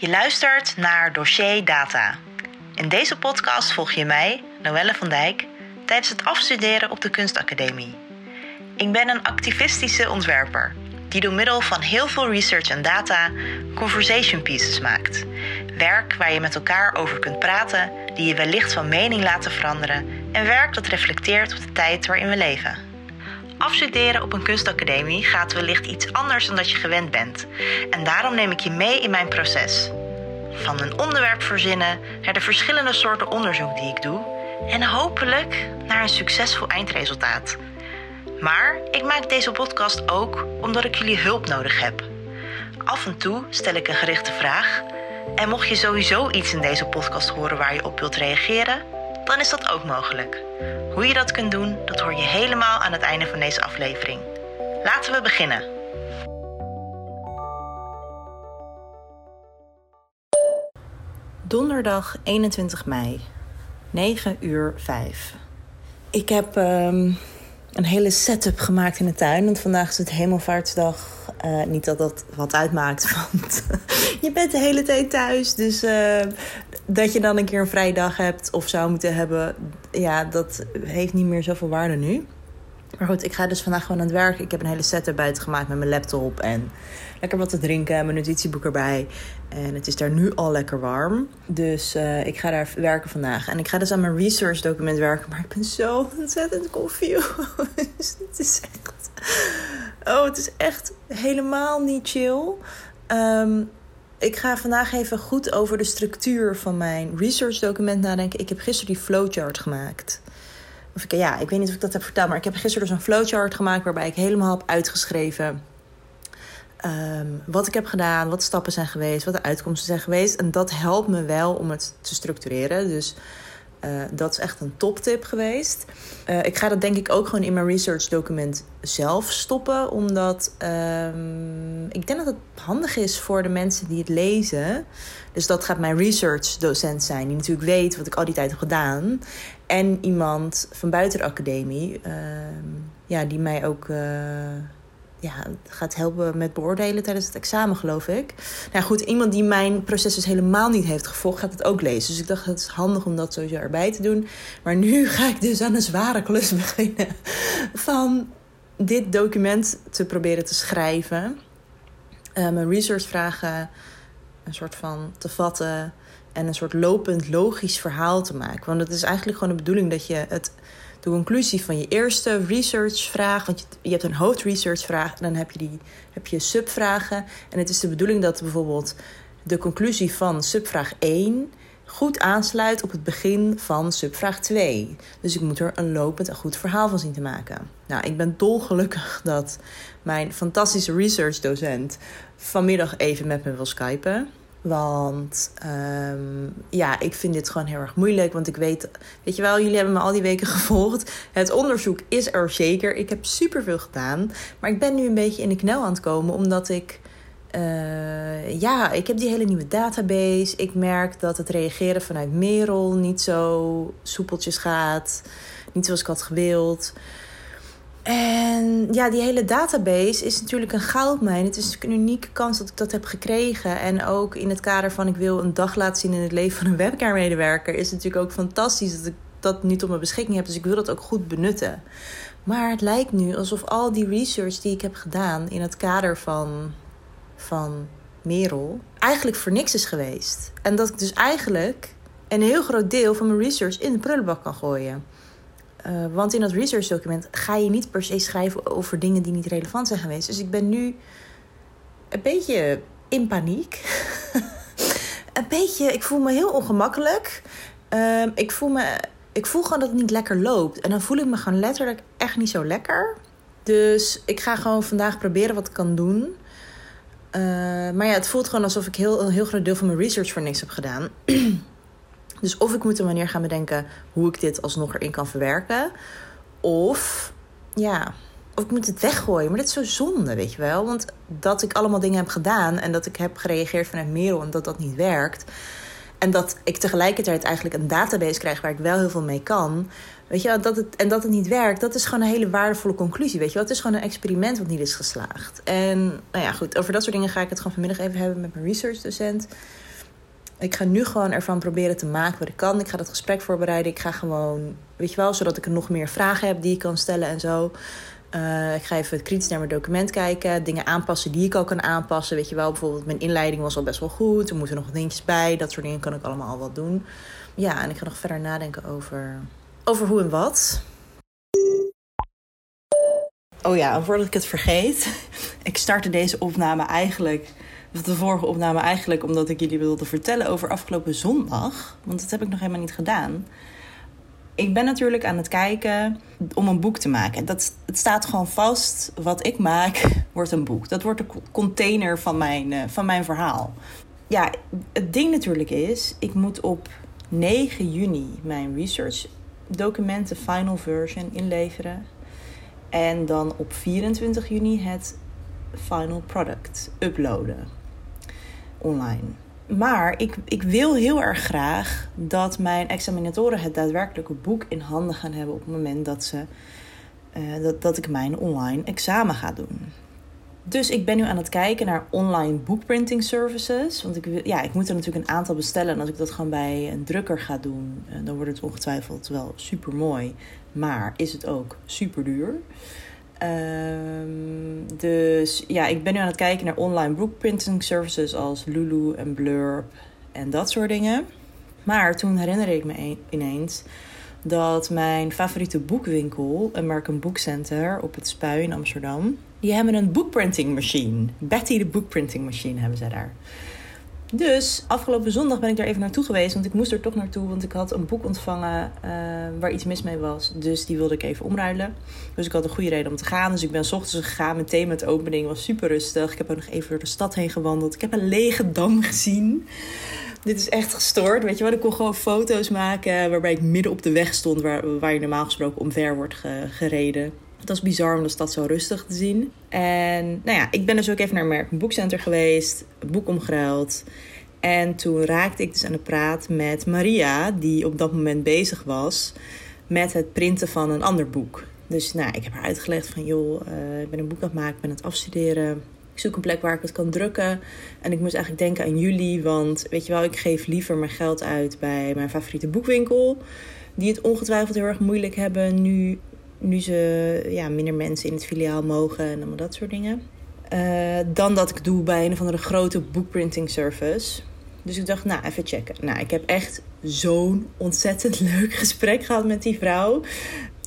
Je luistert naar Dossier Data. In deze podcast volg je mij, Noelle van Dijk, tijdens het afstuderen op de Kunstacademie. Ik ben een activistische ontwerper die door middel van heel veel research en data conversation pieces maakt. Werk waar je met elkaar over kunt praten, die je wellicht van mening laten veranderen en werk dat reflecteert op de tijd waarin we leven. Afstuderen op een kunstacademie gaat wellicht iets anders dan dat je gewend bent. En daarom neem ik je mee in mijn proces. Van een onderwerp verzinnen naar de verschillende soorten onderzoek die ik doe en hopelijk naar een succesvol eindresultaat. Maar ik maak deze podcast ook omdat ik jullie hulp nodig heb. Af en toe stel ik een gerichte vraag. En mocht je sowieso iets in deze podcast horen waar je op wilt reageren, dan is dat ook mogelijk. Hoe je dat kunt doen, dat hoor je helemaal aan het einde van deze aflevering. Laten we beginnen. Donderdag 21 mei, 9 uur 5. Ik heb um, een hele setup gemaakt in de tuin. Want vandaag is het Hemelvaartsdag. Uh, niet dat dat wat uitmaakt, want je bent de hele tijd thuis. Dus uh, dat je dan een keer een vrije dag hebt of zou moeten hebben, ja, dat heeft niet meer zoveel waarde nu. Maar goed, ik ga dus vandaag gewoon aan het werk. Ik heb een hele setup buiten gemaakt met mijn laptop en lekker wat te drinken. Mijn notitieboek erbij. En het is daar nu al lekker warm. Dus uh, ik ga daar werken vandaag. En ik ga dus aan mijn research document werken. Maar ik ben zo ontzettend confused. het is echt... Oh, het is echt helemaal niet chill. Um, ik ga vandaag even goed over de structuur van mijn research document nadenken. Ik heb gisteren die flowchart gemaakt. Of ik, ja, ik weet niet of ik dat heb verteld, maar ik heb gisteren dus een flowchart gemaakt waarbij ik helemaal heb uitgeschreven um, wat ik heb gedaan, wat stappen zijn geweest, wat de uitkomsten zijn geweest. En dat helpt me wel om het te structureren. Dus uh, dat is echt een toptip geweest. Uh, ik ga dat denk ik ook gewoon in mijn research document zelf stoppen. Omdat um, ik denk dat het handig is voor de mensen die het lezen. Dus dat gaat mijn research docent zijn. Die natuurlijk weet wat ik al die tijd heb gedaan. En iemand van buiten de academie. Uh, ja, die mij ook uh, ja, gaat helpen met beoordelen tijdens het examen, geloof ik. Nou goed, iemand die mijn proces dus helemaal niet heeft gevolgd, gaat het ook lezen. Dus ik dacht, het is handig om dat sowieso erbij te doen. Maar nu ga ik dus aan een zware klus beginnen van dit document te proberen te schrijven. Uh, mijn researchvragen een soort van te vatten en een soort lopend logisch verhaal te maken. Want het is eigenlijk gewoon de bedoeling dat je het de conclusie van je eerste researchvraag. Want je, hebt een hoofdresearchvraag en dan heb je, die, heb je subvragen. En het is de bedoeling dat bijvoorbeeld de conclusie van subvraag 1 goed aansluit op het begin van subvraag 2. Dus ik moet er een lopend en goed verhaal van zien te maken. Nou, ik ben dolgelukkig dat mijn fantastische researchdocent vanmiddag even met me wil skypen. Want um, ja, ik vind dit gewoon heel erg moeilijk. Want ik weet, weet je wel, jullie hebben me al die weken gevolgd. Het onderzoek is er zeker. Ik heb superveel gedaan. Maar ik ben nu een beetje in de knel aan het komen. Omdat ik, uh, ja, ik heb die hele nieuwe database. Ik merk dat het reageren vanuit Merel niet zo soepeltjes gaat. Niet zoals ik had gewild. En ja, die hele database is natuurlijk een goudmijn. Het is natuurlijk een unieke kans dat ik dat heb gekregen. En ook in het kader van ik wil een dag laten zien in het leven van een webcam-medewerker... is natuurlijk ook fantastisch dat ik dat nu tot mijn beschikking heb. Dus ik wil dat ook goed benutten. Maar het lijkt nu alsof al die research die ik heb gedaan in het kader van, van Merel... eigenlijk voor niks is geweest. En dat ik dus eigenlijk een heel groot deel van mijn research in de prullenbak kan gooien... Uh, want in dat research document ga je niet per se schrijven over dingen die niet relevant zijn geweest. Dus ik ben nu een beetje in paniek. een beetje, ik voel me heel ongemakkelijk. Uh, ik, voel me, ik voel gewoon dat het niet lekker loopt. En dan voel ik me gewoon letterlijk echt niet zo lekker. Dus ik ga gewoon vandaag proberen wat ik kan doen. Uh, maar ja, het voelt gewoon alsof ik heel, een heel groot deel van mijn research voor niks heb gedaan. Dus of ik moet een manier gaan bedenken hoe ik dit alsnog erin kan verwerken. Of ja, of ik moet het weggooien. Maar dat is zo zonde, weet je wel. Want dat ik allemaal dingen heb gedaan en dat ik heb gereageerd vanuit Merel en dat dat niet werkt. En dat ik tegelijkertijd eigenlijk een database krijg waar ik wel heel veel mee kan. Weet je, dat het, en dat het niet werkt, dat is gewoon een hele waardevolle conclusie. Weet je wel, het is gewoon een experiment wat niet is geslaagd. En nou ja, goed, over dat soort dingen ga ik het gewoon vanmiddag even hebben met mijn researchdocent. docent Ik ga nu gewoon ervan proberen te maken wat ik kan. Ik ga dat gesprek voorbereiden. Ik ga gewoon, weet je wel, zodat ik er nog meer vragen heb die ik kan stellen en zo. Uh, ik ga even kritisch naar mijn document kijken. Dingen aanpassen die ik ook kan aanpassen. Weet je wel, bijvoorbeeld mijn inleiding was al best wel goed. Er moeten nog dingetjes bij. Dat soort dingen kan ik allemaal al wat doen. Ja, en ik ga nog verder nadenken over, over hoe en wat. Oh ja, en voordat ik het vergeet. Ik startte deze opname eigenlijk de vorige opname eigenlijk omdat ik jullie wilde vertellen over afgelopen zondag. Want dat heb ik nog helemaal niet gedaan. Ik ben natuurlijk aan het kijken om een boek te maken. Dat, het staat gewoon vast. Wat ik maak wordt een boek. Dat wordt de container van mijn, uh, van mijn verhaal. Ja, het ding natuurlijk is, ik moet op 9 juni mijn research documenten final version inleveren. En dan op 24 juni het final product uploaden online. Maar ik, ik wil heel erg graag dat mijn examinatoren het daadwerkelijke boek in handen gaan hebben op het moment dat, ze, uh, dat, dat ik mijn online examen ga doen. Dus ik ben nu aan het kijken naar online bookprinting services. Want ik, ja, ik moet er natuurlijk een aantal bestellen. En als ik dat gewoon bij een drukker ga doen, eh, dan wordt het ongetwijfeld wel super mooi. Maar is het ook super duur. Um, dus ja, ik ben nu aan het kijken naar online bookprinting services als Lulu en Blurb en dat soort dingen. Maar toen herinnerde ik me ineens dat mijn favoriete boekwinkel, American Book Center op het Spui in Amsterdam, die hebben een bookprinting machine. Betty de bookprinting machine hebben zij daar. Dus afgelopen zondag ben ik daar even naartoe geweest. Want ik moest er toch naartoe. Want ik had een boek ontvangen uh, waar iets mis mee was. Dus die wilde ik even omruilen. Dus ik had een goede reden om te gaan. Dus ik ben s ochtends gegaan. Meteen met de opening. was super rustig. Ik heb ook nog even door de stad heen gewandeld. Ik heb een lege dam gezien. Dit is echt gestoord. Weet je wat? Ik kon gewoon foto's maken. Waarbij ik midden op de weg stond. Waar, waar je normaal gesproken omver wordt gereden. Het was bizar om de stad zo rustig te zien. En nou ja, ik ben dus ook even naar American Book Center geweest, een boek omgeruild. En toen raakte ik dus aan de praat met Maria, die op dat moment bezig was met het printen van een ander boek. Dus nou, ik heb haar uitgelegd van joh, uh, ik ben een boek aan het maken, ik ben aan het afstuderen. Ik zoek een plek waar ik het kan drukken. En ik moest eigenlijk denken aan jullie, want weet je wel, ik geef liever mijn geld uit bij mijn favoriete boekwinkel. Die het ongetwijfeld heel erg moeilijk hebben nu nu ze ja, minder mensen in het filiaal mogen en allemaal dat soort dingen. Uh, dan dat ik doe bij een of andere grote bookprinting service. Dus ik dacht, nou, even checken. Nou, ik heb echt zo'n ontzettend leuk gesprek gehad met die vrouw.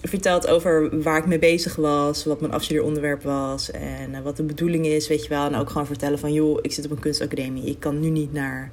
Verteld over waar ik mee bezig was, wat mijn afstudeeronderwerp was en uh, wat de bedoeling is, weet je wel. En ook gewoon vertellen van, joh, ik zit op een kunstacademie. Ik kan nu niet naar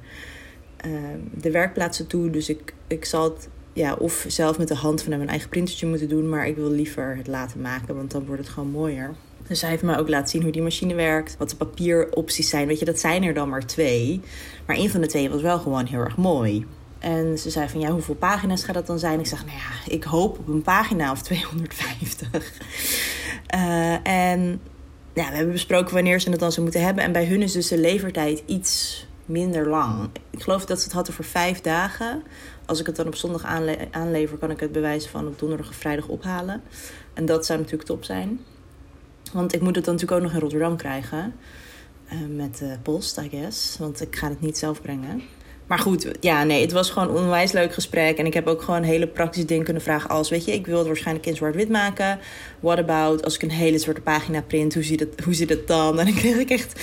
uh, de werkplaatsen toe, dus ik, ik zal het ja, of zelf met de hand van mijn eigen printertje moeten doen. Maar ik wil liever het laten maken, want dan wordt het gewoon mooier. Dus zij heeft me ook laten zien hoe die machine werkt. Wat de papieropties zijn. Weet je, dat zijn er dan maar twee. Maar een van de twee was wel gewoon heel erg mooi. En ze zei van, ja, hoeveel pagina's gaat dat dan zijn? Ik zeg, nou ja, ik hoop op een pagina of 250. Uh, eh, en ja, we hebben besproken wanneer ze het dan zou moeten hebben. En bij hun is dus de levertijd iets minder lang. Ik geloof dat ze het hadden voor vijf dagen. Als ik het dan op zondag aanlever, kan ik het bewijs van op donderdag of vrijdag ophalen. En dat zou natuurlijk top zijn. Want ik moet het dan natuurlijk ook nog in Rotterdam krijgen. Uh, met de post, I guess. Want ik ga het niet zelf brengen. Maar goed, ja, nee, het was gewoon een onwijs leuk gesprek. En ik heb ook gewoon hele praktische dingen kunnen vragen. Als, weet je, ik wil het waarschijnlijk in zwart-wit maken. What about als ik een hele zwarte pagina print? Hoe ziet het, hoe ziet het dan? En dan kreeg ik echt,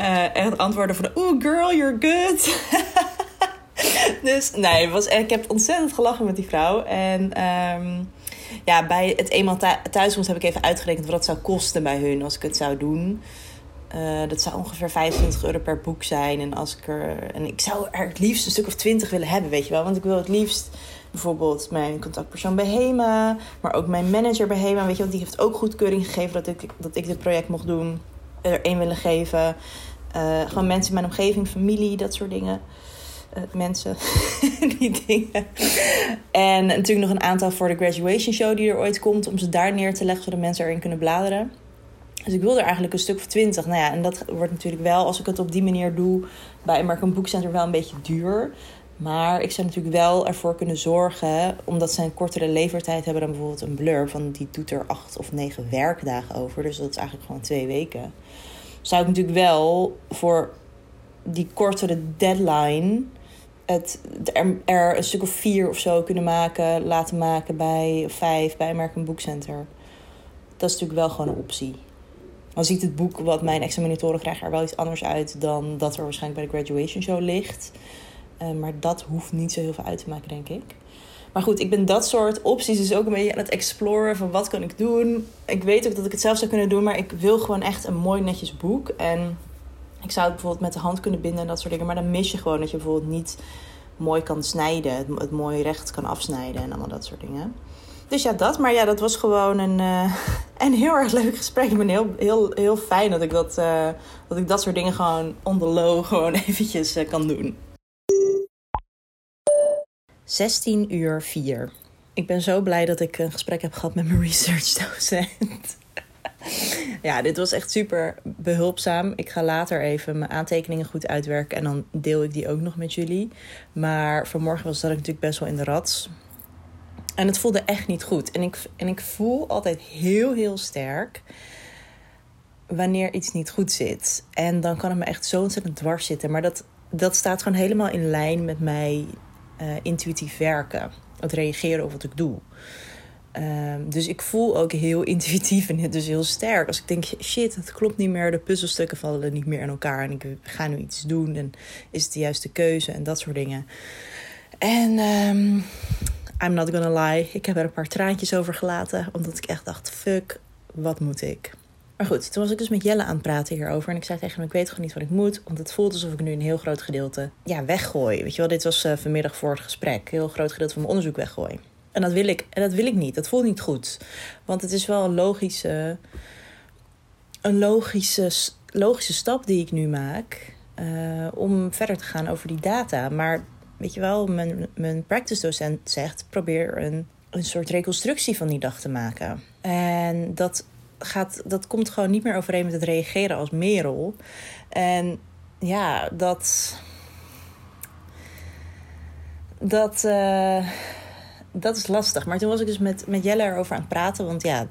uh, echt antwoorden van... Oeh, girl, you're good. dus nee, was, ik heb ontzettend gelachen met die vrouw. En um, ja, bij het eenmaal thuiskomst heb ik even uitgerekend wat het zou kosten bij hun als ik het zou doen. Uh, dat zou ongeveer 25 euro per boek zijn. En, als ik er, en ik zou het liefst een stuk of 20 willen hebben, weet je wel. Want ik wil het liefst bijvoorbeeld mijn contactpersoon bij HEMA, maar ook mijn manager bij HEMA. Weet je, want die heeft ook goedkeuring gegeven dat ik, dat ik dit project mocht doen. Er één willen geven. Uh, gewoon mensen in mijn omgeving, familie, dat soort dingen. Uh, mensen, die dingen. En natuurlijk nog een aantal voor de graduation show die er ooit komt, om ze daar neer te leggen zodat mensen erin kunnen bladeren. Dus ik wil er eigenlijk een stuk of twintig. Nou ja, en dat wordt natuurlijk wel, als ik het op die manier doe, bij American Book Center wel een beetje duur. Maar ik zou natuurlijk wel ervoor kunnen zorgen, omdat ze een kortere levertijd hebben dan bijvoorbeeld een blur, van die doet er acht of negen werkdagen over. Dus dat is eigenlijk gewoon twee weken. Zou ik natuurlijk wel voor die kortere deadline het, er, een stuk of vier of zo kunnen maken, laten maken bij vijf bij American Book Center. Dat is natuurlijk wel gewoon een optie. Dan ziet het boek wat mijn examinatoren krijgen er wel iets anders uit dan dat er waarschijnlijk bij de graduation show ligt. Uh, maar dat hoeft niet zo heel veel uit te maken, denk ik. Maar goed, ik ben dat soort opties dus ook een beetje aan het exploren van wat kan ik doen. Ik weet ook dat ik het zelf zou kunnen doen, maar ik wil gewoon echt een mooi netjes boek. En ik zou het bijvoorbeeld met de hand kunnen binden en dat soort dingen. Maar dan mis je gewoon dat je bijvoorbeeld niet mooi kan snijden. Het, mooi recht kan afsnijden en allemaal dat soort dingen. Dus ja, dat. Maar ja, dat was gewoon een, uh, een heel erg leuk gesprek. Ik ben heel, heel, heel fijn dat ik dat, uh, dat ik dat soort dingen gewoon on low gewoon eventjes uh, kan doen. 16 uur 4. Ik ben zo blij dat ik een gesprek heb gehad met mijn research docent. ja, dit was echt super behulpzaam. Ik ga later even mijn aantekeningen goed uitwerken en dan deel ik die ook nog met jullie. Maar vanmorgen was dat natuurlijk best wel in de rats. En het voelde echt niet goed. En ik, en ik voel altijd heel, heel sterk wanneer iets niet goed zit. En dan kan het me echt zo ontzettend dwars zitten. Maar dat, dat staat gewoon helemaal in lijn met mij uh, intuïtief werken. Het reageren op wat ik doe. Um, dus ik voel ook heel intuïtief en dus heel sterk. Als ik denk, shit, het klopt niet meer. De puzzelstukken vallen niet meer in elkaar. En ik ga nu iets doen. En is het de juiste keuze en dat soort dingen. En um, I'm not gonna lie. Ik heb er een paar traantjes over gelaten. Omdat ik echt dacht, fuck, wat moet ik? Maar goed, toen was ik dus met Jelle aan het praten hierover. En ik zei tegen hem, ik weet gewoon niet wat ik moet. Want het voelt alsof ik nu een heel groot gedeelte ja, weggooi. Weet je wel, dit was uh, vanmiddag voor het gesprek. Een heel groot gedeelte van mijn onderzoek weggooi. En dat wil ik, en dat wil ik niet. Dat voelt niet goed. Want het is wel een logische, een logische, logische stap die ik nu maak. Uh, om verder te gaan over die data. Maar weet je wel, mijn, mijn practice docent zegt: probeer een, een soort reconstructie van die dag te maken. En dat, gaat, dat komt gewoon niet meer overeen met het reageren als Merel. En ja, dat. Dat. Uh, dat is lastig. Maar toen was ik dus met, met Jelle erover aan het praten. Want ja,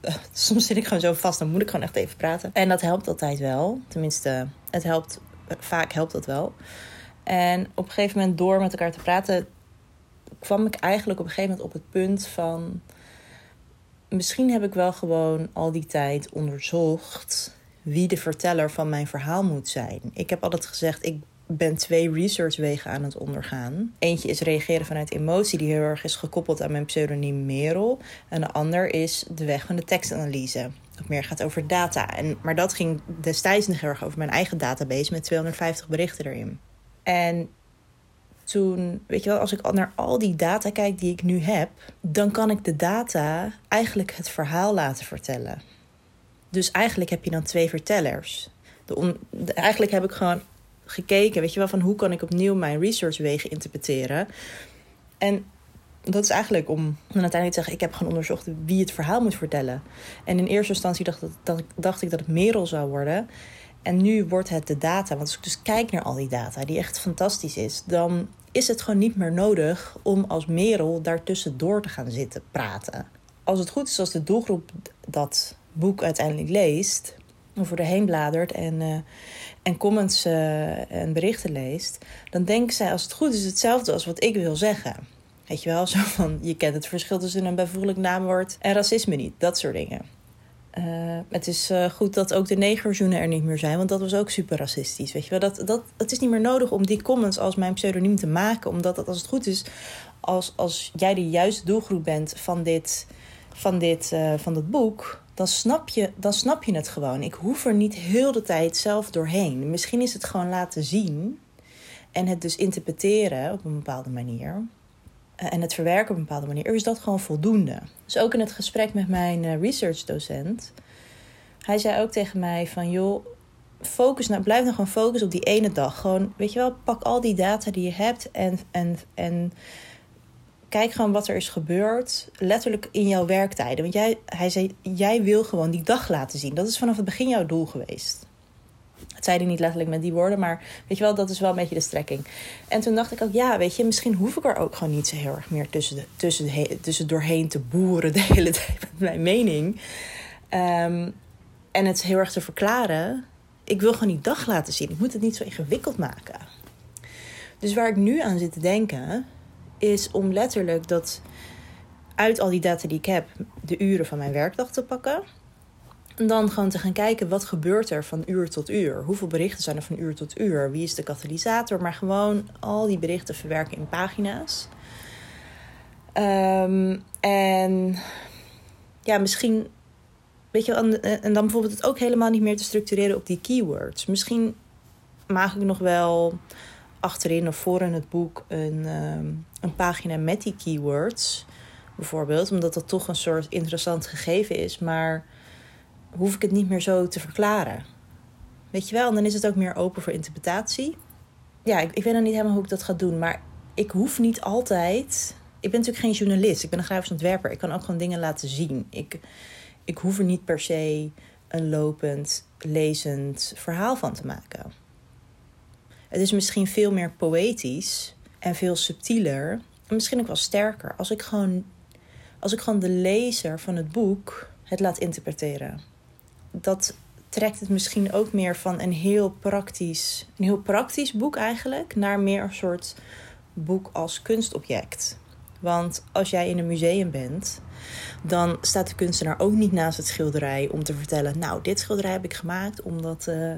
soms zit ik gewoon zo vast. Dan moet ik gewoon echt even praten. En dat helpt altijd wel. Tenminste, het helpt. Vaak helpt dat wel. En op een gegeven moment, door met elkaar te praten, kwam ik eigenlijk op een gegeven moment op het punt van. Misschien heb ik wel gewoon al die tijd onderzocht wie de verteller van mijn verhaal moet zijn. Ik heb altijd gezegd: ik ben twee researchwegen aan het ondergaan. Eentje is reageren vanuit emotie, die heel erg is gekoppeld aan mijn pseudoniem Merel. En de ander is de weg van de tekstanalyse. Dat meer gaat over data. En, maar dat ging destijds nog heel erg over mijn eigen database met 250 berichten erin. En toen, weet je wel, als ik naar al die data kijk die ik nu heb, dan kan ik de data eigenlijk het verhaal laten vertellen. Dus eigenlijk heb je dan twee vertellers. De eigenlijk heb ik gewoon gekeken, weet je wel, van hoe kan ik opnieuw mijn researchwegen interpreteren. En dat is eigenlijk om dan uiteindelijk te zeggen: ik heb gewoon onderzocht wie het verhaal moet vertellen. En in eerste instantie dacht, dat, dacht ik dat het Merel zou worden. En nu wordt het de data. Want als ik dus kijk naar al die data, die echt fantastisch is, dan is het gewoon niet meer nodig om als Merel daartussendoor te gaan zitten praten. Als het goed is, als de doelgroep dat boek uiteindelijk leest, of erheen bladert en, uh, en comments uh, en berichten leest, dan denken zij als het goed is hetzelfde als wat ik wil zeggen. Weet je wel, zo van je kent het verschil tussen een bijvoeglijk naamwoord en racisme niet, dat soort dingen. Uh, het is goed dat ook de negerzoenen er niet meer zijn, want dat was ook super racistisch. Weet je wel, dat, dat, het is niet meer nodig om die comments als mijn pseudoniem te maken, omdat dat als het goed is, als, als jij de juiste doelgroep bent van dit, van dit, van dit boek, dan snap, je, dan snap je het gewoon. Ik hoef er niet heel de tijd zelf doorheen. Misschien is het gewoon laten zien en het dus interpreteren op een bepaalde manier. Eh, en het verwerken op een bepaalde manier, is dat gewoon voldoende. Dus ook in het gesprek met mijn uh, researchdocent. Hij zei ook tegen mij van joh, focus nou, blijf nou gewoon focussen op die ene dag. Gewoon, weet je wel, pak al die data die je hebt en, en, en kijk gewoon wat er is gebeurd, letterlijk in jouw werktijden. Want jij, hij zei, jij wil gewoon die dag laten zien. Dat is vanaf het begin jouw doel geweest. Het zei hij niet letterlijk met die woorden, maar weet je wel, dat is wel een beetje de strekking. En toen dacht ik ook, ja, weet je, misschien hoef ik er ook gewoon niet zo heel erg meer tussen, de, tussen, tussen doorheen te boeren de hele tijd met mijn mening. Um, en het heel erg te verklaren. Ik wil gewoon die dag laten zien. Ik moet het niet zo ingewikkeld maken. Dus waar ik nu aan zit te denken, is om letterlijk dat uit al die data die ik heb, de uren van mijn werkdag te pakken. En dan gewoon te gaan kijken wat gebeurt er van uur tot uur. Hoeveel berichten zijn er van uur tot uur? Wie is de katalysator? Maar gewoon al die berichten verwerken in pagina's. Um, en ja, misschien. Weet je, en dan bijvoorbeeld het ook helemaal niet meer te structureren op die keywords. Misschien maak ik nog wel achterin of voor in het boek een, um, een pagina met die keywords. Bijvoorbeeld, omdat dat toch een soort interessant gegeven is. Maar hoef ik het niet meer zo te verklaren. Weet je wel, en dan is het ook meer open voor interpretatie. Ja, ik, ik weet nog niet helemaal hoe ik dat ga doen, maar ik hoef niet altijd. Ik ben natuurlijk geen journalist, ik ben een grafisch ontwerper. Ik kan ook gewoon dingen laten zien. Ik, ik hoef er niet per se een lopend, lezend verhaal van te maken. Het is misschien veel meer poëtisch en veel subtieler. En misschien ook wel sterker als ik gewoon, als ik gewoon de lezer van het boek het laat interpreteren dat trekt het misschien ook meer van een heel praktisch, een heel praktisch boek eigenlijk, naar meer een soort boek als kunstobject. Want als jij in een museum bent, dan staat de kunstenaar ook niet naast het schilderij om te vertellen: Nou, dit schilderij heb ik gemaakt omdat uh,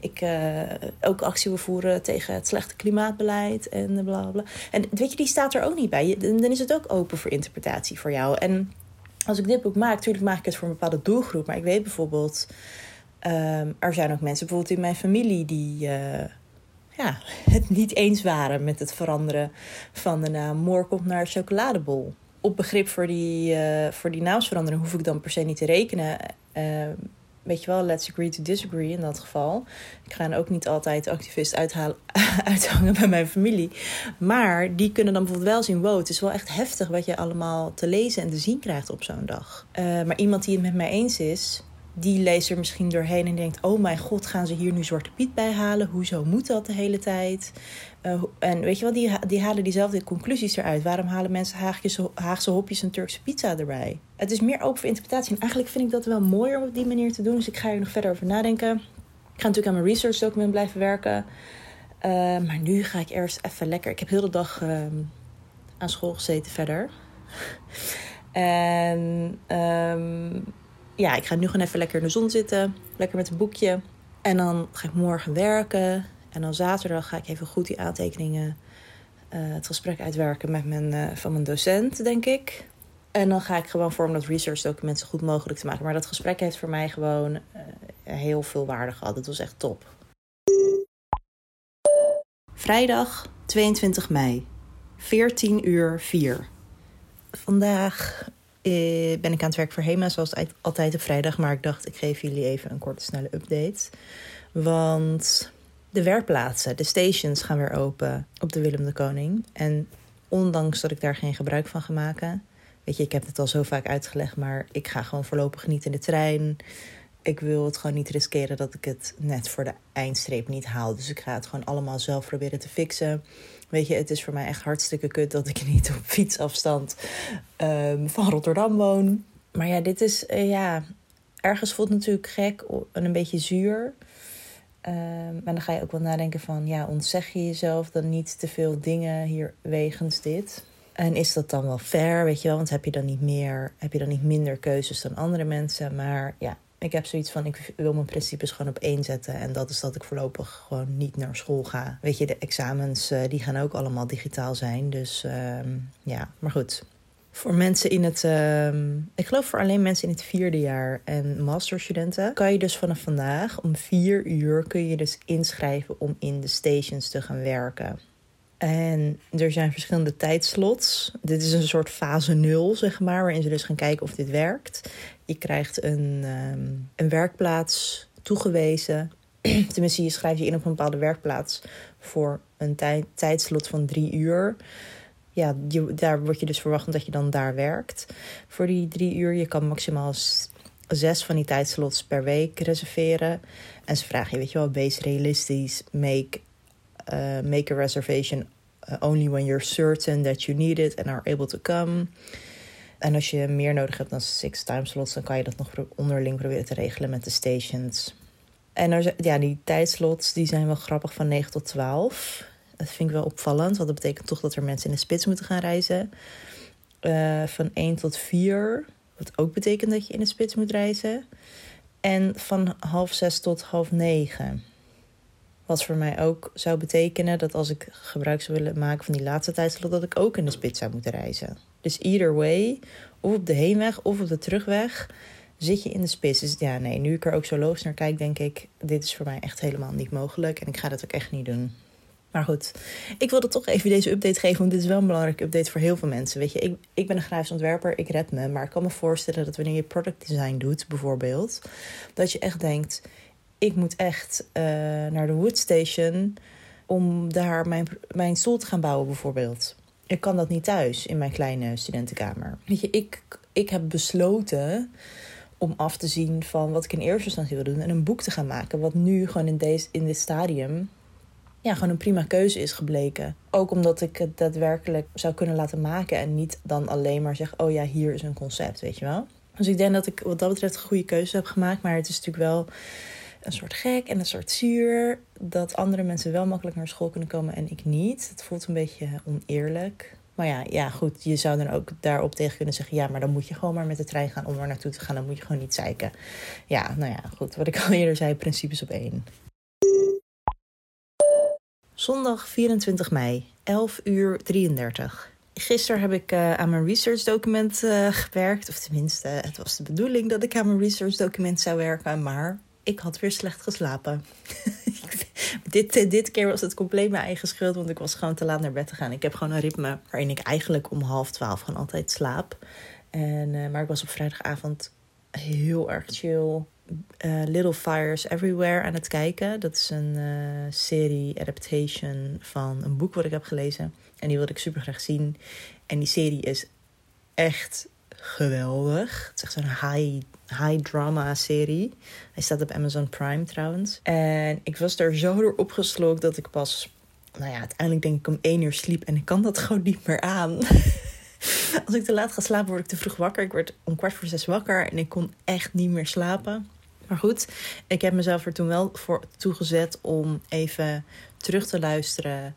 ik uh, ook actie wil voeren tegen het slechte klimaatbeleid en bla bla. En weet je, die staat er ook niet bij. Dan is het ook open voor interpretatie voor jou. En als ik dit boek maak, natuurlijk maak ik het voor een bepaalde doelgroep. Maar ik weet bijvoorbeeld, um, er zijn ook mensen bijvoorbeeld in mijn familie die uh, ja, het niet eens waren met het veranderen van de naam Moor komt naar chocoladebol. Op begrip voor die, uh, voor die naamsverandering hoef ik dan per se niet te rekenen. Uh, weet je wel, let's agree to disagree in dat geval. Ik ga dan ook niet altijd activist uithalen, uithangen bij mijn familie. Maar die kunnen dan bijvoorbeeld wel zien: wow, het is wel echt heftig wat je allemaal te lezen en te zien krijgt op zo'n dag. Uh, maar iemand die het met mij eens is, die leest er misschien doorheen en denkt: Oh mijn god, gaan ze hier nu Zwarte Piet bij halen? Hoezo moet dat de hele tijd? Uh, en weet je wel, die, die halen diezelfde conclusies eruit. Waarom halen mensen Haagjes, Haagse hopjes en Turkse pizza erbij? Het is meer open voor interpretatie. En eigenlijk vind ik dat wel mooier om op die manier te doen. Dus ik ga er nog verder over nadenken. Ik ga natuurlijk aan mijn research document blijven werken. Uh, maar nu ga ik eerst even lekker. Ik heb heel de dag uh, aan school gezeten verder. en um, ja, ik ga nu gewoon even lekker in de zon zitten. Lekker met een boekje. En dan ga ik morgen werken. En dan zaterdag ga ik even goed die aantekeningen, uh, het gesprek uitwerken met mijn, uh, van mijn docent, denk ik. En dan ga ik gewoon voor om dat research document zo goed mogelijk te maken. Maar dat gesprek heeft voor mij gewoon uh, heel veel waarde gehad. Het was echt top. Vrijdag 22 mei, 14 uur 4. Vandaag eh, ben ik aan het werk voor HEMA, zoals altijd op vrijdag. Maar ik dacht, ik geef jullie even een korte, snelle update. Want de werkplaatsen, de stations gaan weer open op de Willem de Koning. En ondanks dat ik daar geen gebruik van ga maken... Weet je, ik heb het al zo vaak uitgelegd, maar ik ga gewoon voorlopig niet in de trein. Ik wil het gewoon niet riskeren dat ik het net voor de eindstreep niet haal. Dus ik ga het gewoon allemaal zelf proberen te fixen. Weet je, het is voor mij echt hartstikke kut dat ik niet op fietsafstand um, van Rotterdam woon. Maar ja, dit is, uh, ja, ergens voelt het natuurlijk gek en een beetje zuur. Um, maar dan ga je ook wel nadenken van, ja, ontzeg je jezelf dan niet te veel dingen hier wegens dit? En is dat dan wel fair, weet je wel? Want heb je dan niet meer, heb je dan niet minder keuzes dan andere mensen? Maar ja, ik heb zoiets van, ik wil mijn principes gewoon op één zetten. En dat is dat ik voorlopig gewoon niet naar school ga. Weet je, de examens, uh, die gaan ook allemaal digitaal zijn. Dus uh, ja, maar goed. Voor mensen in het, uh, ik geloof voor alleen mensen in het vierde jaar en masterstudenten, kan je dus vanaf vandaag om vier uur kun je dus inschrijven om in de stations te gaan werken. En er zijn verschillende tijdslots. Dit is een soort fase 0, zeg maar, waarin ze dus gaan kijken of dit werkt. Je krijgt een, um, een werkplaats toegewezen. Tenminste, je schrijft je in op een bepaalde werkplaats voor een tij tijdslot van drie uur. Ja, daar word je dus verwacht dat je dan daar werkt. Voor die drie uur, je kan maximaal zes van die tijdslots per week reserveren. En ze vragen je, weet je wel, wees realistisch, make uh, make a reservation uh, only when you're certain that you need it and are able to come. En als je meer nodig hebt dan six time slots, dan kan je dat nog onderling proberen te regelen met de stations. En er, ja, die tijdslots die zijn wel grappig van 9 tot 12. Dat vind ik wel opvallend, want dat betekent toch dat er mensen in de spits moeten gaan reizen. Uh, van 1 tot 4, wat ook betekent dat je in de spits moet reizen. En van half 6 tot half 9. Wat voor mij ook zou betekenen dat als ik gebruik zou willen maken van die laatste tijdslot, dat ik ook in de spits zou moeten reizen. Dus either way, of op de heenweg of op de terugweg, zit je in de spits. Dus ja, nee, nu ik er ook zo logisch naar kijk, denk ik, dit is voor mij echt helemaal niet mogelijk. En ik ga dat ook echt niet doen. Maar goed, ik wilde toch even deze update geven, want dit is wel een belangrijke update voor heel veel mensen. Weet je, ik, ik ben een grafisch ontwerper, ik red me. Maar ik kan me voorstellen dat wanneer je product design doet, bijvoorbeeld, dat je echt denkt: ik moet echt uh, naar de Woodstation om daar mijn, mijn stoel te gaan bouwen, bijvoorbeeld. Ik kan dat niet thuis in mijn kleine studentenkamer. Weet je, ik, ik heb besloten om af te zien van wat ik in eerste instantie wil doen en een boek te gaan maken. Wat nu gewoon in, deze, in dit stadium ja, gewoon een prima keuze is gebleken. Ook omdat ik het daadwerkelijk zou kunnen laten maken en niet dan alleen maar zeg: oh ja, hier is een concept, weet je wel. Dus ik denk dat ik wat dat betreft een goede keuze heb gemaakt. Maar het is natuurlijk wel een soort gek en een soort zuur. Dat andere mensen wel makkelijk naar school kunnen komen en ik niet. Het voelt een beetje oneerlijk. Maar ja, ja, goed, je zou dan ook daarop tegen kunnen zeggen: ja, maar dan moet je gewoon maar met de trein gaan om er naartoe te gaan. Dan moet je gewoon niet zeiken. Ja, nou ja, goed. Wat ik al eerder zei: principes op één. Zondag 24 mei, 11 uur 33. Gisteren heb ik uh, aan mijn research document uh, gewerkt. Of tenminste, het was de bedoeling dat ik aan mijn research document zou werken. Maar ik had weer slecht geslapen. dit, eh, dit keer was het compleet mijn eigen schuld, want ik was gewoon te laat naar bed te gaan. Ik heb gewoon een ritme waarin ik eigenlijk om half twaalf gewoon altijd slaap. En, uh, maar ik was op vrijdagavond heel erg chill. Uh, Little Fires Everywhere aan het kijken. Dat is een serie adaptation van een boek wat ik heb gelezen. En die wilde ik super graag zien. En die serie is echt geweldig. Het is echt zo'n high, high drama serie. Hij staat op Amazon Prime trouwens. En ik was er zo door opgeslokt dat ik pas, nou ja, uiteindelijk denk ik om één uur sliep. En ik kan dat gewoon niet meer aan. Als ik te laat ga slapen, word ik te vroeg wakker. Ik werd om kwart voor zes wakker en ik kon echt niet meer slapen. Maar goed, ik heb mezelf er toen wel voor toegezet om even terug te luisteren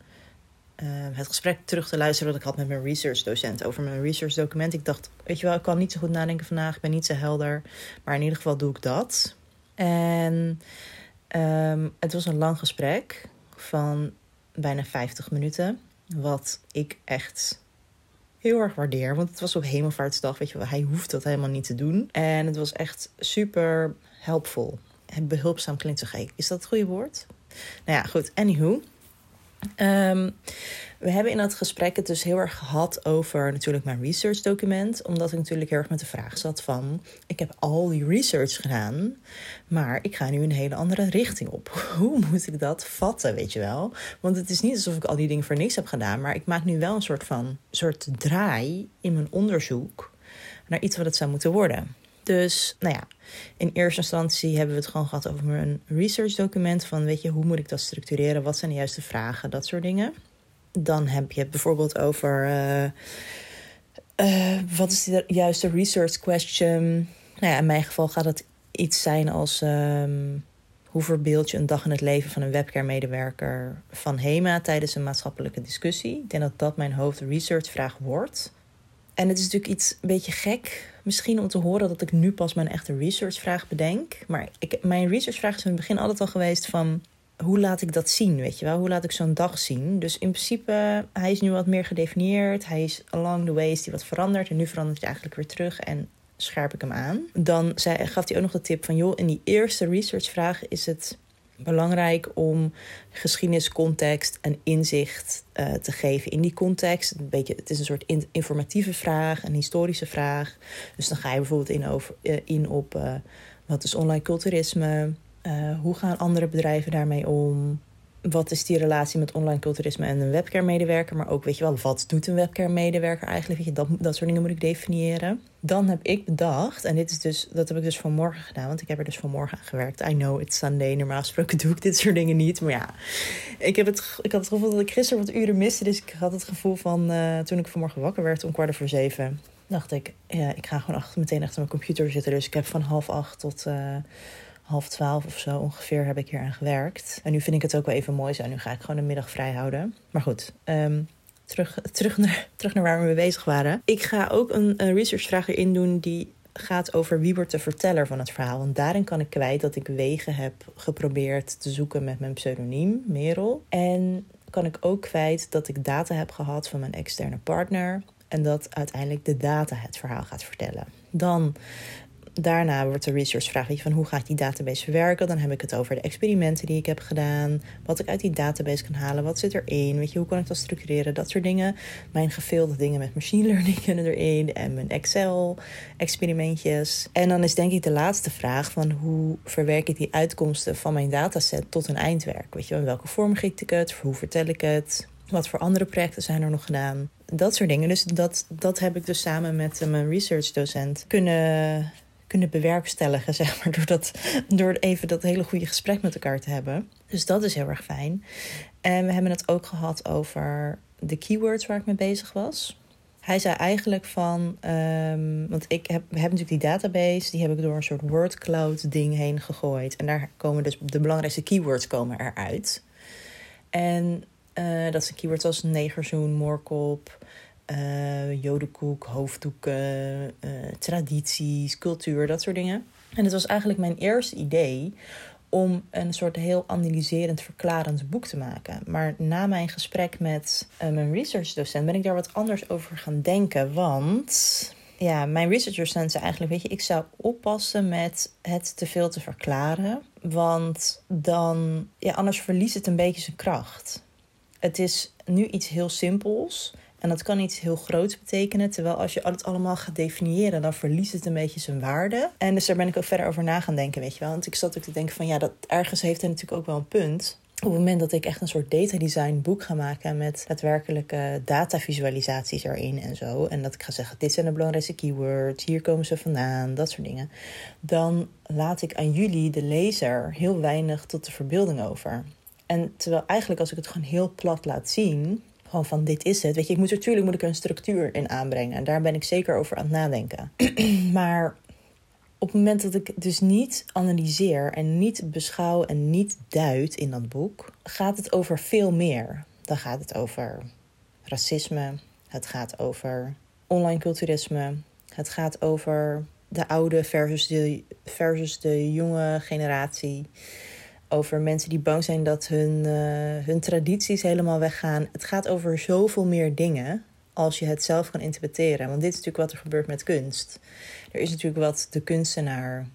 uh, het gesprek terug te luisteren dat ik had met mijn research docent over mijn research document. Ik dacht, weet je wel, ik kan niet zo goed nadenken vandaag, ik ben niet zo helder. Maar in ieder geval doe ik dat. En um, het was een lang gesprek van bijna 50 minuten. Wat ik echt heel erg waardeer. Want het was op hemelvaartsdag, weet je wel. Hij hoeft dat helemaal niet te doen. En het was echt super helpful. Behulpzaam klinkt zo gek. Is dat het goede woord? Nou ja, goed. Anywho. Um, we hebben in dat gesprek het dus heel erg gehad over natuurlijk mijn research document. Omdat ik natuurlijk heel erg met de vraag zat van... ik heb al die research gedaan, maar ik ga nu een hele andere richting op. Hoe moet ik dat vatten, weet je wel? Want het is niet alsof ik al die dingen voor niks heb gedaan... maar ik maak nu wel een soort van soort draai in mijn onderzoek... naar iets wat het zou moeten worden. Dus, nou ja, in eerste instantie hebben we het gewoon gehad over een research document. Van, weet je, hoe moet ik dat structureren? Wat zijn de juiste vragen? Dat soort dingen. Dan heb je het bijvoorbeeld over... Uh, uh, wat is de juiste research question? Nou ja, in mijn geval gaat het iets zijn als... Um, hoe verbeeld je een dag in het leven van een webcare-medewerker van HEMA tijdens een maatschappelijke discussie? Ik denk dat dat mijn hoofd researchvraag wordt. En het is natuurlijk iets een beetje gek, misschien om te horen dat ik nu pas mijn echte researchvraag bedenk. Maar ik, mijn researchvraag is in het begin altijd al geweest van hoe laat ik dat zien, weet je wel? Hoe laat ik zo'n dag zien? Dus in principe, hij is nu wat meer gedefinieerd. Hij is along the way is die wat veranderd. En nu verandert hij eigenlijk weer terug en scherp ik hem aan. Dan zei, gaf hij ook nog de tip van, joh, in die eerste researchvraag is het belangrijk om geschiedeniscontext en inzicht uh, te geven in die context. Een beetje, het is een soort in, informatieve vraag, een historische vraag. Dus dan ga je bijvoorbeeld in, over, uh, in op uh, wat is online culturisme? hoe gaan andere bedrijven daarmee om? Wat is die relatie met online culturisme en een webcare-medewerker? Maar ook, weet je wel, wat doet een webcare-medewerker eigenlijk? Weet je, dat, dat soort dingen moet ik definiëren. Dan heb ik bedacht, en dit is dus, dat heb ik dus vanmorgen gedaan, want ik heb er dus vanmorgen aan gewerkt. I know, it's Sunday. Normaal gesproken doe ik dit soort dingen niet. Maar ja, ik, heb het, ik had het gevoel dat ik gisteren wat uren miste. Dus ik had het gevoel van, uh, toen ik vanmorgen wakker werd om kwart voor zeven, dacht ik, ja, ik ga gewoon achter, meteen achter mijn computer zitten. Dus ik heb van half acht tot. Uh, half twaalf of zo ongeveer heb ik hier aan gewerkt. En nu vind ik het ook wel even mooi zo. Nu ga ik gewoon de middag vrij houden. Maar goed, um, terug, terug, naar, terug naar waar we mee bezig waren. Ik ga ook een, een researchvraag erin doen die gaat over wie wordt de verteller van het verhaal. Want daarin kan ik kwijt dat ik wegen heb geprobeerd te zoeken met mijn pseudoniem, Merel. En kan ik ook kwijt dat ik data heb gehad van mijn externe partner. En dat uiteindelijk de data het verhaal gaat vertellen. Dan daarna wordt de researchvraag van hoe ga ik die database verwerken. Dan heb ik het over de experimenten die ik heb gedaan. Wat ik uit die database kan halen. Wat zit erin? Weet je, hoe kan ik dat structureren? Dat soort dingen. Mijn geveelde dingen met machine learning kunnen erin. En mijn Excel experimentjes. En dan is denk ik de laatste vraag van hoe verwerk ik die uitkomsten van mijn dataset tot een eindwerk. Weet je, in welke vorm giet ik het? Hoe vertel ik het? Wat voor andere projecten zijn er nog gedaan? Dat soort dingen. Dus dat, dat heb ik dus samen met mijn research docent kunnen kunnen bewerkstelligen, zeg maar, door, dat, door even dat hele goede gesprek met elkaar te hebben. Dus dat is heel erg fijn. En we hebben het ook gehad over de keywords waar ik mee bezig was. Hij zei eigenlijk van, um, want ik heb, hebben natuurlijk die database, die heb ik door een soort word cloud ding heen gegooid. En daar komen dus de belangrijkste keywords komen eruit. En uh, dat zijn keywords als negerzoen, moorkop, uh, jodenkoek, hoofddoeken, uh, tradities, cultuur, dat soort dingen. En het was eigenlijk mijn eerste idee om een soort heel analyserend, verklarend boek te maken. Maar na mijn gesprek met uh, mijn researchdocent ben ik daar wat anders over gaan denken. Want ja, mijn researchdocent zei eigenlijk: Weet je, ik zou oppassen met het te veel te verklaren. Want dan, ja, anders verliest het een beetje zijn kracht. Het is nu iets heel simpels. En dat kan iets heel groots betekenen. Terwijl als je het allemaal gaat definiëren, dan verliest het een beetje zijn waarde. En dus daar ben ik ook verder over na gaan denken, weet je wel. Want ik zat ook te denken van ja, dat ergens heeft hij natuurlijk ook wel een punt. Op het moment dat ik echt een soort data design boek ga maken met daadwerkelijke datavisualisaties erin en zo. En dat ik ga zeggen, dit zijn de belangrijkste keywords, hier komen ze vandaan, dat soort dingen. Dan laat ik aan jullie, de lezer, heel weinig tot de verbeelding over. En terwijl eigenlijk als ik het gewoon heel plat laat zien, gewoon van dit is het. Weet je, ik moet natuurlijk moet ik een structuur in aanbrengen. En daar ben ik zeker over aan het nadenken. maar op het moment dat ik dus niet analyseer en niet beschouw en niet duid in dat boek, gaat het over veel meer. Dan gaat het over racisme. Het gaat over online culturisme. Het gaat over de oude versus de, versus de jonge generatie over mensen die bang zijn dat hun, uh, hun tradities helemaal weggaan. Het gaat over zoveel meer dingen als je het zelf kan interpreteren. Want dit is natuurlijk wat er gebeurt met kunst. Er is natuurlijk wat de kunstenaar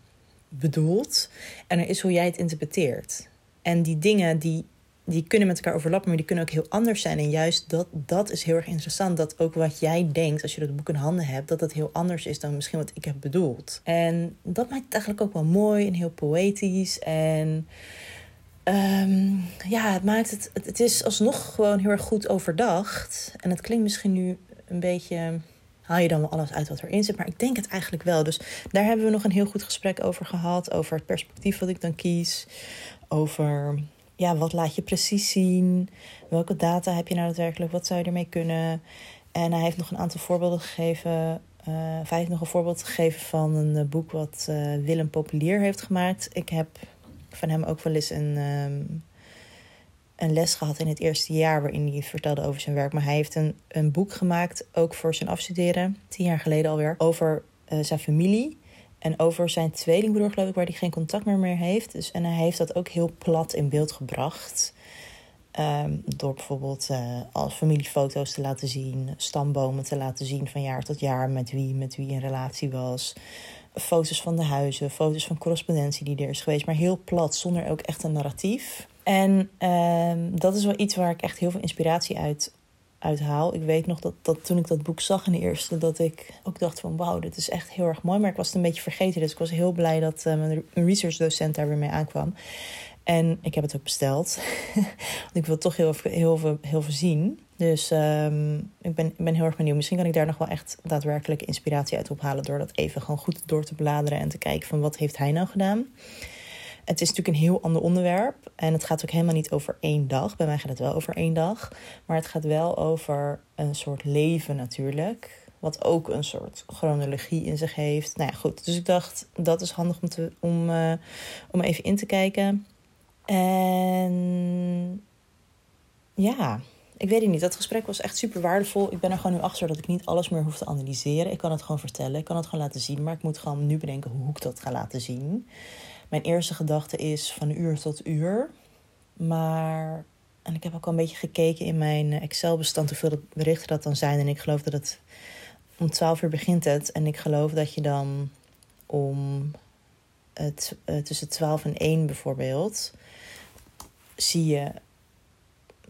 bedoelt en er is hoe jij het interpreteert. En die dingen die, die kunnen met elkaar overlappen, maar die kunnen ook heel anders zijn. En juist dat, dat is heel erg interessant. Dat ook wat jij denkt als je dat boek in handen hebt, dat het heel anders is dan misschien wat ik heb bedoeld. En dat maakt het eigenlijk ook wel mooi en heel poëtisch. En Um, ja, het maakt het. Het is alsnog gewoon heel erg goed overdacht. En het klinkt misschien nu een beetje. Haal je dan wel alles uit wat erin zit? Maar ik denk het eigenlijk wel. Dus daar hebben we nog een heel goed gesprek over gehad. Over het perspectief wat ik dan kies. Over ja, wat laat je precies zien? Welke data heb je nou daadwerkelijk? Wat zou je ermee kunnen? En hij heeft nog een aantal voorbeelden gegeven. Uh, hij heeft nog een voorbeeld gegeven van een eh, boek wat uh, Willem Populier heeft gemaakt. Ik heb van hem ook wel eens een, um, een les gehad in het eerste jaar waarin hij vertelde over zijn werk. Maar hij heeft een, een boek gemaakt, ook voor zijn afstuderen, tien jaar geleden alweer, over zijn familie. En over zijn tweelingbroer, geloof ik, waar hij geen contact meer mee heeft. Dus, en hij heeft dat ook heel plat in beeld gebracht. Um, door bijvoorbeeld uh, als familiefoto's te laten zien, stambomen te laten zien van jaar tot jaar met wie, met wie een relatie was foto's van de huizen, foto's van correspondentie die er is geweest, maar heel plat, zonder ook echt een narratief. En uh, dat is wel iets waar ik echt heel veel inspiratie uit, uit haal. Ik weet nog dat, dat toen ik dat boek zag in de eerste, dat ik ook dacht van wauw, dit is echt heel erg mooi. Maar ik was het een beetje vergeten, dus ik was heel blij dat uh, mijn researchdocent daar weer mee aankwam. En ik heb het ook besteld. Want ik wil toch heel, heel, veel, heel veel zien. Dus um, ik, ben, ben heel erg benieuwd. Misschien kan ik daar nog wel echt daadwerkelijk inspiratie uit ophalen. Door dat even gewoon goed door te bladeren en te kijken van wat heeft hij nou gedaan. Het is natuurlijk een heel ander onderwerp. En het gaat ook helemaal niet over één dag. Bij mij gaat het wel over één dag. Maar het gaat wel over een soort leven natuurlijk. Wat ook een soort chronologie in zich heeft. Nou ja, goed. Dus ik dacht, dat is handig om, te, om, uh, om even in te kijken. En ja, ik weet het niet. Dat gesprek was echt super waardevol. Ik ben er gewoon nu achter dat ik niet alles meer hoef te analyseren. Ik kan het gewoon vertellen. Ik kan het gewoon laten zien. Maar ik moet gewoon nu bedenken hoe ik dat ga laten zien. Mijn eerste gedachte is van uur tot uur. Maar. En ik heb ook al een beetje gekeken in mijn Excel-bestand hoeveel berichten dat dan zijn. En ik geloof dat het om 12 uur begint het. En ik geloof dat je dan om het, uh, tussen 12 en 1 bijvoorbeeld. zie je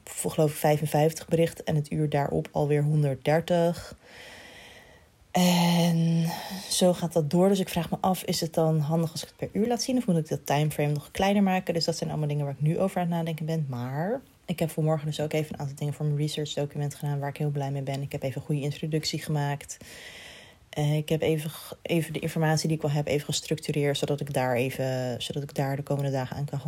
voor geloof ik 55 berichten en het uur daarop alweer 130. En zo gaat dat door. Dus ik vraag me af, is het dan handig als ik het per uur laat zien? Of moet ik dat timeframe nog kleiner maken? Dus dat zijn allemaal dingen waar ik nu over aan het nadenken ben. Maar ik heb vanmorgen dus ook even een aantal dingen voor mijn research document gedaan... waar ik heel blij mee ben. Ik heb even een goede introductie gemaakt. Uh, ik heb even, even de informatie die ik wel heb even gestructureerd, zodat ik daar even, zodat ik daar de komende dagen aan kan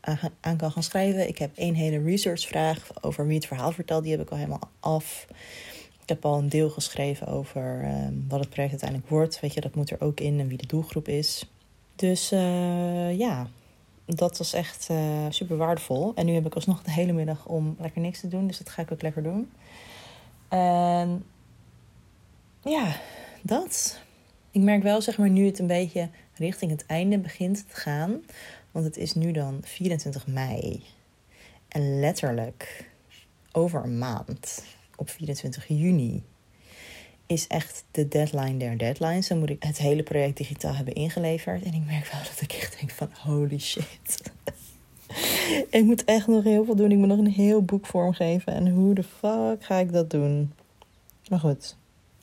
gaan, aan kan gaan schrijven. Ik heb één hele researchvraag over wie het verhaal vertelt, die heb ik al helemaal af. Ik heb al een deel geschreven over uh, wat het project uiteindelijk wordt. Weet je, dat moet er ook in en wie de doelgroep is. Dus uh, ja, dat was echt super waardevol. En nu heb ik alsnog de hele middag om lekker niks te doen, dus dat ga ik ook lekker doen. En ja, dat. Ik merk wel, zeg maar, nu het een beetje richting het einde begint te gaan. Want het is nu dan 24 mei. En letterlijk over een maand, op 24 juni, is echt de deadline der deadlines. Dan moet ik het hele project digitaal hebben ingeleverd. En ik merk wel dat ik echt denk van holy shit. ik moet echt nog heel veel doen. Ik moet nog een heel boek vormgeven. En hoe de fuck ga ik dat doen? Maar goed,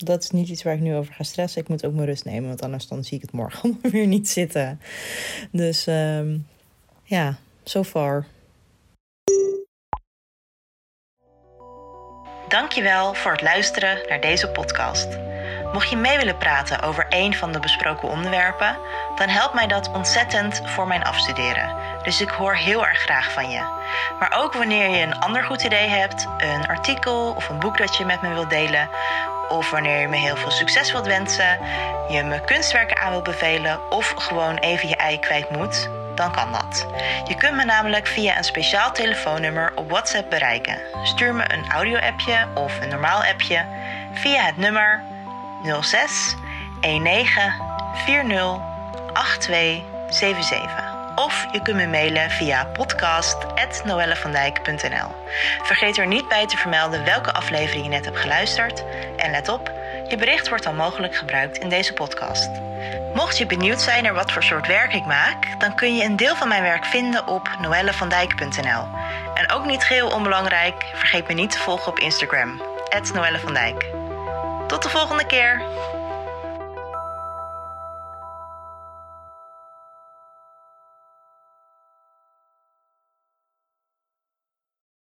dat is niet iets waar ik nu over ga stressen. Ik moet ook mijn rust nemen, want anders dan zie ik het morgen weer niet zitten. Dus um, ja, so far. Dankjewel voor het luisteren naar deze podcast. Mocht je mee willen praten over een van de besproken onderwerpen, dan helpt mij dat ontzettend voor mijn afstuderen. Dus ik hoor heel erg graag van je. Maar ook wanneer je een ander goed idee hebt, een artikel of een boek dat je met me wilt delen, of wanneer je me heel veel succes wilt wensen, je me kunstwerken aan wilt bevelen of gewoon even je ei kwijt moet, dan kan dat. Je kunt me namelijk via een speciaal telefoonnummer op WhatsApp bereiken. Stuur me een audio-appje of een normaal appje via het nummer 06 19 40 8277. Of je kunt me mailen via podcast.noellevandijk.nl. Vergeet er niet bij te vermelden welke aflevering je net hebt geluisterd. En let op, je bericht wordt dan mogelijk gebruikt in deze podcast. Mocht je benieuwd zijn naar wat voor soort werk ik maak, dan kun je een deel van mijn werk vinden op noellevandijk.nl. En ook niet geheel onbelangrijk, vergeet me niet te volgen op Instagram, Noelle Tot de volgende keer!